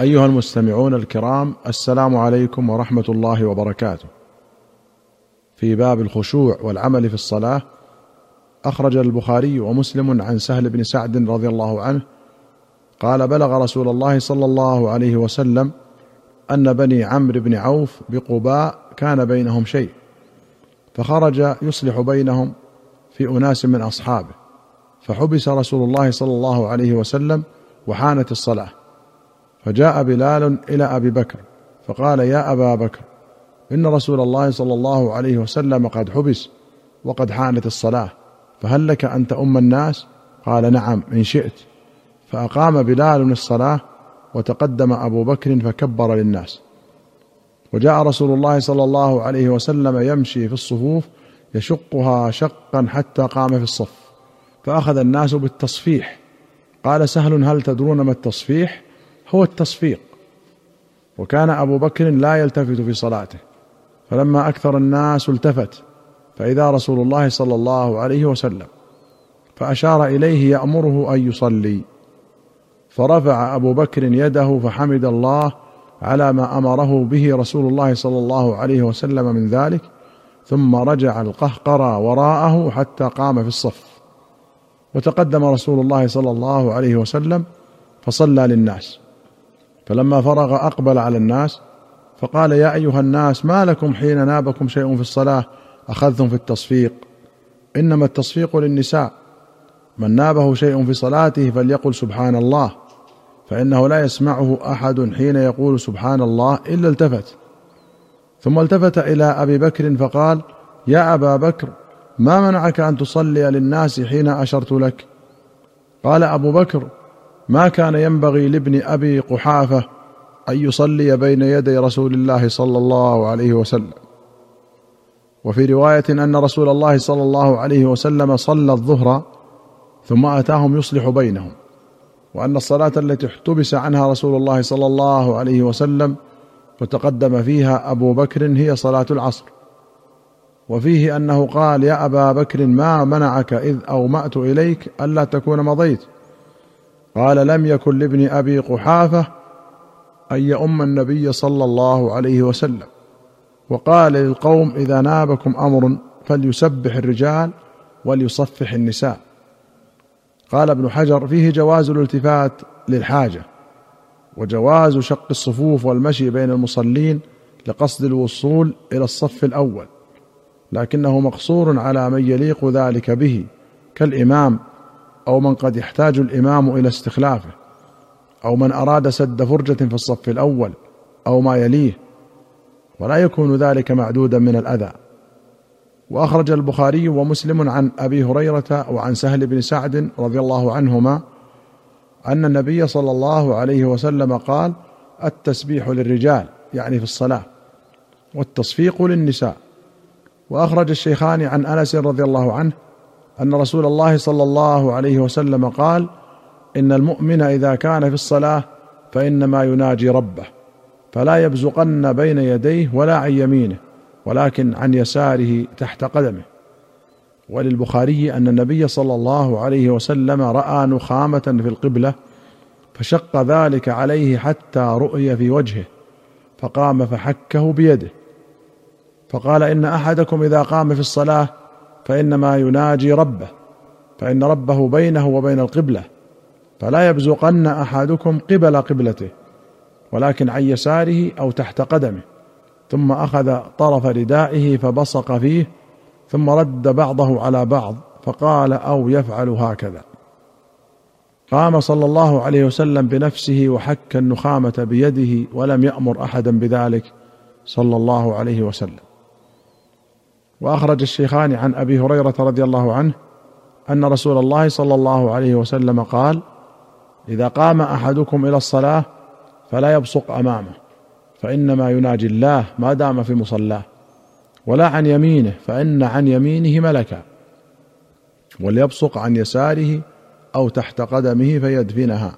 أيها المستمعون الكرام السلام عليكم ورحمة الله وبركاته. في باب الخشوع والعمل في الصلاة أخرج البخاري ومسلم عن سهل بن سعد رضي الله عنه قال بلغ رسول الله صلى الله عليه وسلم أن بني عمرو بن عوف بقباء كان بينهم شيء فخرج يصلح بينهم في أناس من أصحابه فحبس رسول الله صلى الله عليه وسلم وحانت الصلاة. فجاء بلال إلى أبي بكر فقال يا أبا بكر إن رسول الله صلى الله عليه وسلم قد حبس وقد حانت الصلاة فهل لك أن تؤم الناس؟ قال نعم إن شئت. فأقام بلال الصلاة وتقدم أبو بكر فكبر للناس. وجاء رسول الله صلى الله عليه وسلم يمشي في الصفوف يشقها شقا حتى قام في الصف فأخذ الناس بالتصفيح. قال سهل هل تدرون ما التصفيح؟ هو التصفيق. وكان أبو بكر لا يلتفت في صلاته فلما أكثر الناس التفت فإذا رسول الله صلى الله عليه وسلم فأشار إليه يأمره أن يصلي. فرفع أبو بكر يده فحمد الله على ما أمره به رسول الله صلى الله عليه وسلم من ذلك ثم رجع القهقرى وراءه حتى قام في الصف. وتقدم رسول الله صلى الله عليه وسلم فصلى للناس. فلما فرغ أقبل على الناس فقال يا أيها الناس ما لكم حين نابكم شيء في الصلاة؟ أخذتم في التصفيق. إنما التصفيق للنساء. من نابه شيء في صلاته فليقل سبحان الله فإنه لا يسمعه أحد حين يقول سبحان الله إلا التفت. ثم التفت إلى أبي بكر فقال يا أبا بكر ما منعك أن تصلي للناس حين أشرت لك؟ قال أبو بكر ما كان ينبغي لابن أبي قحافة أن يصلي بين يدي رسول الله صلى الله عليه وسلم. وفي رواية أن رسول الله صلى الله عليه وسلم صلى الظهر ثم أتاهم يصلح بينهم وأن الصلاة التي احتبس عنها رسول الله صلى الله عليه وسلم وتقدم فيها أبو بكر هي صلاة العصر. وفيه أنه قال يا أبا بكر ما منعك إذ أومأت إليك ألا تكون مضيت؟ قال لم يكن لابن أبي قحافة أن يؤم النبي صلى الله عليه وسلم. وقال للقوم إذا نابكم أمر فليسبح الرجال وليصفح النساء. قال ابن حجر فيه جواز الالتفات للحاجة وجواز شق الصفوف والمشي بين المصلين لقصد الوصول إلى الصف الأول لكنه مقصور على من يليق ذلك به كالإمام أو من قد يحتاج الإمام إلى استخلافه أو من أراد سد فرجة في الصف الأول أو ما يليه ولا يكون ذلك معدودا من الأذى. وأخرج البخاري ومسلم عن أبي هريرة وعن سهل بن سعد رضي الله عنهما أن النبي صلى الله عليه وسلم قال التسبيح للرجال يعني في الصلاة والتصفيق للنساء. وأخرج الشيخان عن أنس رضي الله عنه أن رسول الله صلى الله عليه وسلم قال إن المؤمن إذا كان في الصلاة فإنما يناجي ربه فلا يبزقن بين يديه ولا عن يمينه ولكن عن يساره تحت قدمه. وللبخاري أن النبي صلى الله عليه وسلم رأى نخامة في القبلة فشق ذلك عليه حتى رؤي في وجهه فقام فحكه بيده. فقال إن أحدكم إذا قام في الصلاة فإنما يناجي ربه فإن ربه بينه وبين القبلة فلا يبزقن أحدكم قبل قبلته ولكن عن يساره أو تحت قدمه ثم أخذ طرف ردائه فبصق فيه ثم رد بعضه على بعض فقال أو يفعل هكذا. قام صلى الله عليه وسلم بنفسه وحك النخامة بيده ولم يأمر أحدا بذلك صلى الله عليه وسلم. وأخرج الشيخان عن أبي هريرة رضي الله عنه أن رسول الله صلى الله عليه وسلم قال إذا قام أحدكم إلى الصلاة فلا يبصق أمامه فإنما يناجي الله ما دام في مصلاه ولا عن يمينه فإن عن يمينه ملكا وليبصق عن يساره أو تحت قدمه فيدفنها.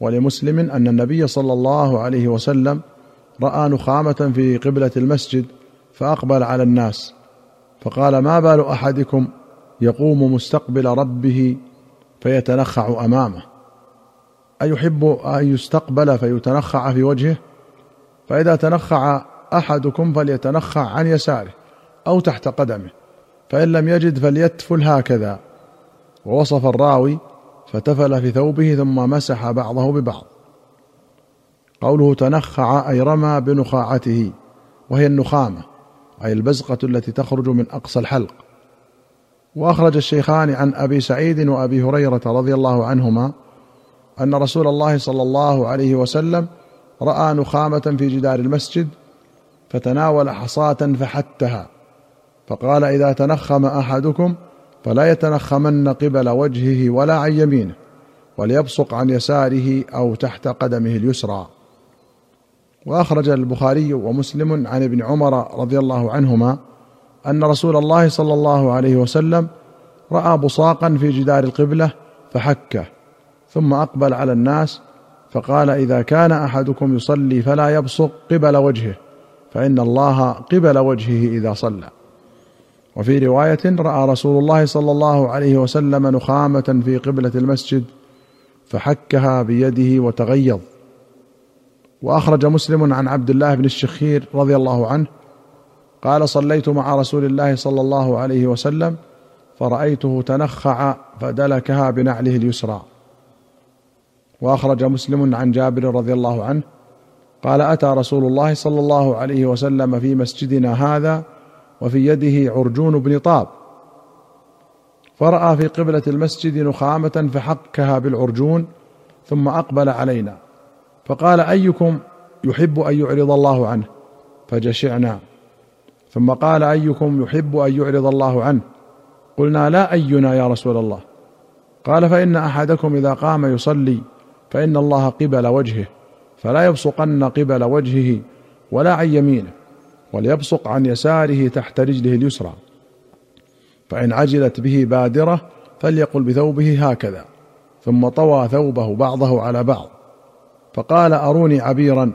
ولمسلم أن النبي صلى الله عليه وسلم رأى نخامة في قبلة المسجد فأقبل على الناس فقال ما بال أحدكم يقوم مستقبل ربه فيتنخع أمامه؟ أيحب أن يستقبل فيتنخع في وجهه؟ فإذا تنخع أحدكم فليتنخع عن يساره أو تحت قدمه فإن لم يجد فليتفل هكذا. ووصف الراوي فتفل في ثوبه ثم مسح بعضه ببعض. قوله تنخع أي رمى بنخاعته وهي النخامة. أي البزقة التي تخرج من أقصى الحلق. وأخرج الشيخان عن أبي سعيد وأبي هريرة رضي الله عنهما أن رسول الله صلى الله عليه وسلم رأى نخامة في جدار المسجد فتناول حصاة فحتها. فقال إذا تنخم أحدكم فلا يتنخمن قبل وجهه ولا عن يمينه وليبصق عن يساره أو تحت قدمه اليسرى. وأخرج البخاري ومسلم عن ابن عمر رضي الله عنهما أن رسول الله صلى الله عليه وسلم رأى بصاقا في جدار القبلة فحكه ثم أقبل على الناس فقال إذا كان أحدكم يصلي فلا يبصق قبل وجهه فإن الله قبل وجهه إذا صلى. وفي رواية رأى رسول الله صلى الله عليه وسلم نخامة في قبلة المسجد فحكها بيده وتغيظ. وأخرج مسلم عن عبد الله بن الشخير رضي الله عنه قال صليت مع رسول الله صلى الله عليه وسلم فرأيته تنخع فدلكها بنعله اليسرى. وأخرج مسلم عن جابر رضي الله عنه قال أتى رسول الله صلى الله عليه وسلم في مسجدنا هذا وفي يده عرجون بن طاب. فرأى في قبلة المسجد نخامة فحكها بالعرجون ثم أقبل علينا. فقال أيكم يحب أن يعرض الله عنه؟ فجشعنا. ثم قال أيكم يحب أن يعرض الله عنه؟ قلنا لا أينا يا رسول الله. قال فإن أحدكم إذا قام يصلي فإن الله قبل وجهه فلا يبصقن قبل وجهه ولا عن يمينه وليبصق عن يساره تحت رجله اليسرى. فإن عجلت به بادرة فليقل بثوبه هكذا ثم طوى ثوبه بعضه على بعض. فقال أروني عبيرا.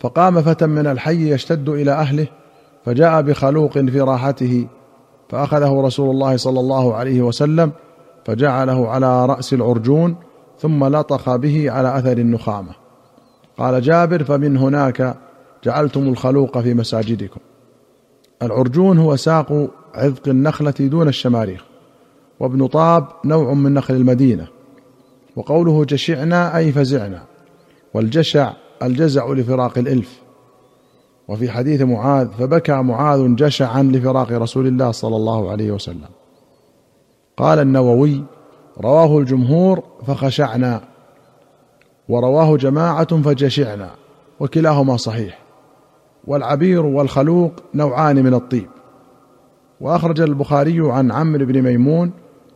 فقام فتى من الحي يشتد إلى أهله فجاء بخلوق في راحته فأخذه رسول الله صلى الله عليه وسلم فجعله على رأس العرجون ثم لطخ به على أثر النخامة. قال جابر فمن هناك جعلتم الخلوق في مساجدكم. العرجون هو ساق عذق النخلة دون الشماريخ وابن طاب نوع من نخل المدينة وقوله جشعنا أي فزعنا. والجشع الجزع لفراق الإلف. وفي حديث معاذ فبكى معاذ جشعا لفراق رسول الله صلى الله عليه وسلم. قال النووي رواه الجمهور فخشعنا ورواه جماعة فجشعنا وكلاهما صحيح. والعبير والخلوق نوعان من الطيب. وأخرج البخاري عن عمرو بن ميمون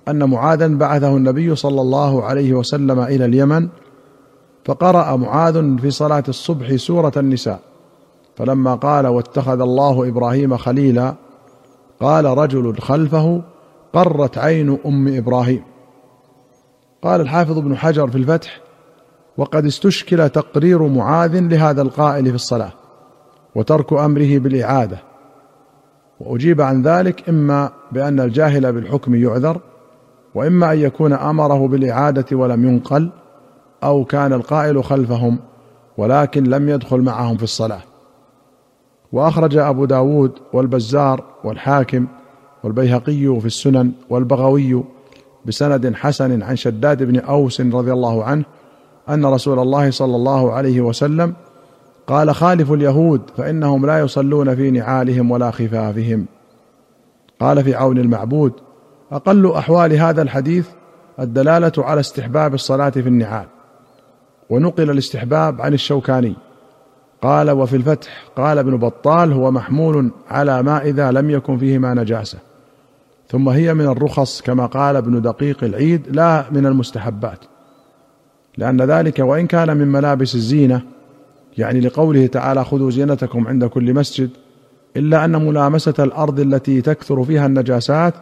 أن معاذا بعثه النبي صلى الله عليه وسلم إلى اليمن فقرأ معاذ في صلاة الصبح سورة النساء فلما قال واتخذ الله إبراهيم خليلا قال رجل خلفه قرت عين أم إبراهيم قال الحافظ ابن حجر في الفتح وقد استشكل تقرير معاذ لهذا القائل في الصلاة وترك أمره بالإعادة وأجيب عن ذلك إما بأن الجاهل بالحكم يعذر وإما أن يكون أمره بالإعادة ولم ينقل أو كان القائل خلفهم ولكن لم يدخل معهم في الصلاة. وأخرج أبو داود والبزار والحاكم والبيهقي في السنن والبغوي بسند حسن عن شداد بن أوس رضي الله عنه أن رسول الله صلى الله عليه وسلم قال خالفوا اليهود فإنهم لا يصلون في نعالهم ولا خفافهم. قال في عون المعبود أقل أحوال هذا الحديث الدلالة على استحباب الصلاة في النعال. ونقل الاستحباب عن الشوكاني. قال وفي الفتح. قال ابن بطال هو محمول على ما إذا لم يكن فيهما نجاسة. ثم هي من الرخص كما قال ابن دقيق العيد لا من المستحبات. لأن ذلك وإن كان من ملابس الزينة يعني لقوله تعالى خذوا زينتكم عند كل مسجد. إلا أن ملامسة الأرض التي تكثر فيها النجاسات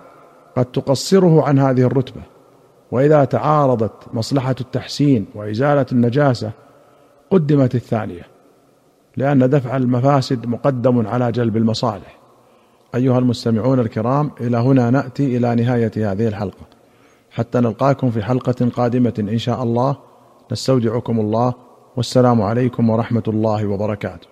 قد تقصره عن هذه الرتبة. وإذا تعارضت مصلحة التحسين وإزالة النجاسة قدمت الثانية لأن دفع المفاسد مقدم على جلب المصالح. أيها المستمعون الكرام إلى هنا نأتي إلى نهاية هذه الحلقة. حتى نلقاكم في حلقة قادمة إن شاء الله. نستودعكم الله. والسلام عليكم ورحمة الله وبركاته.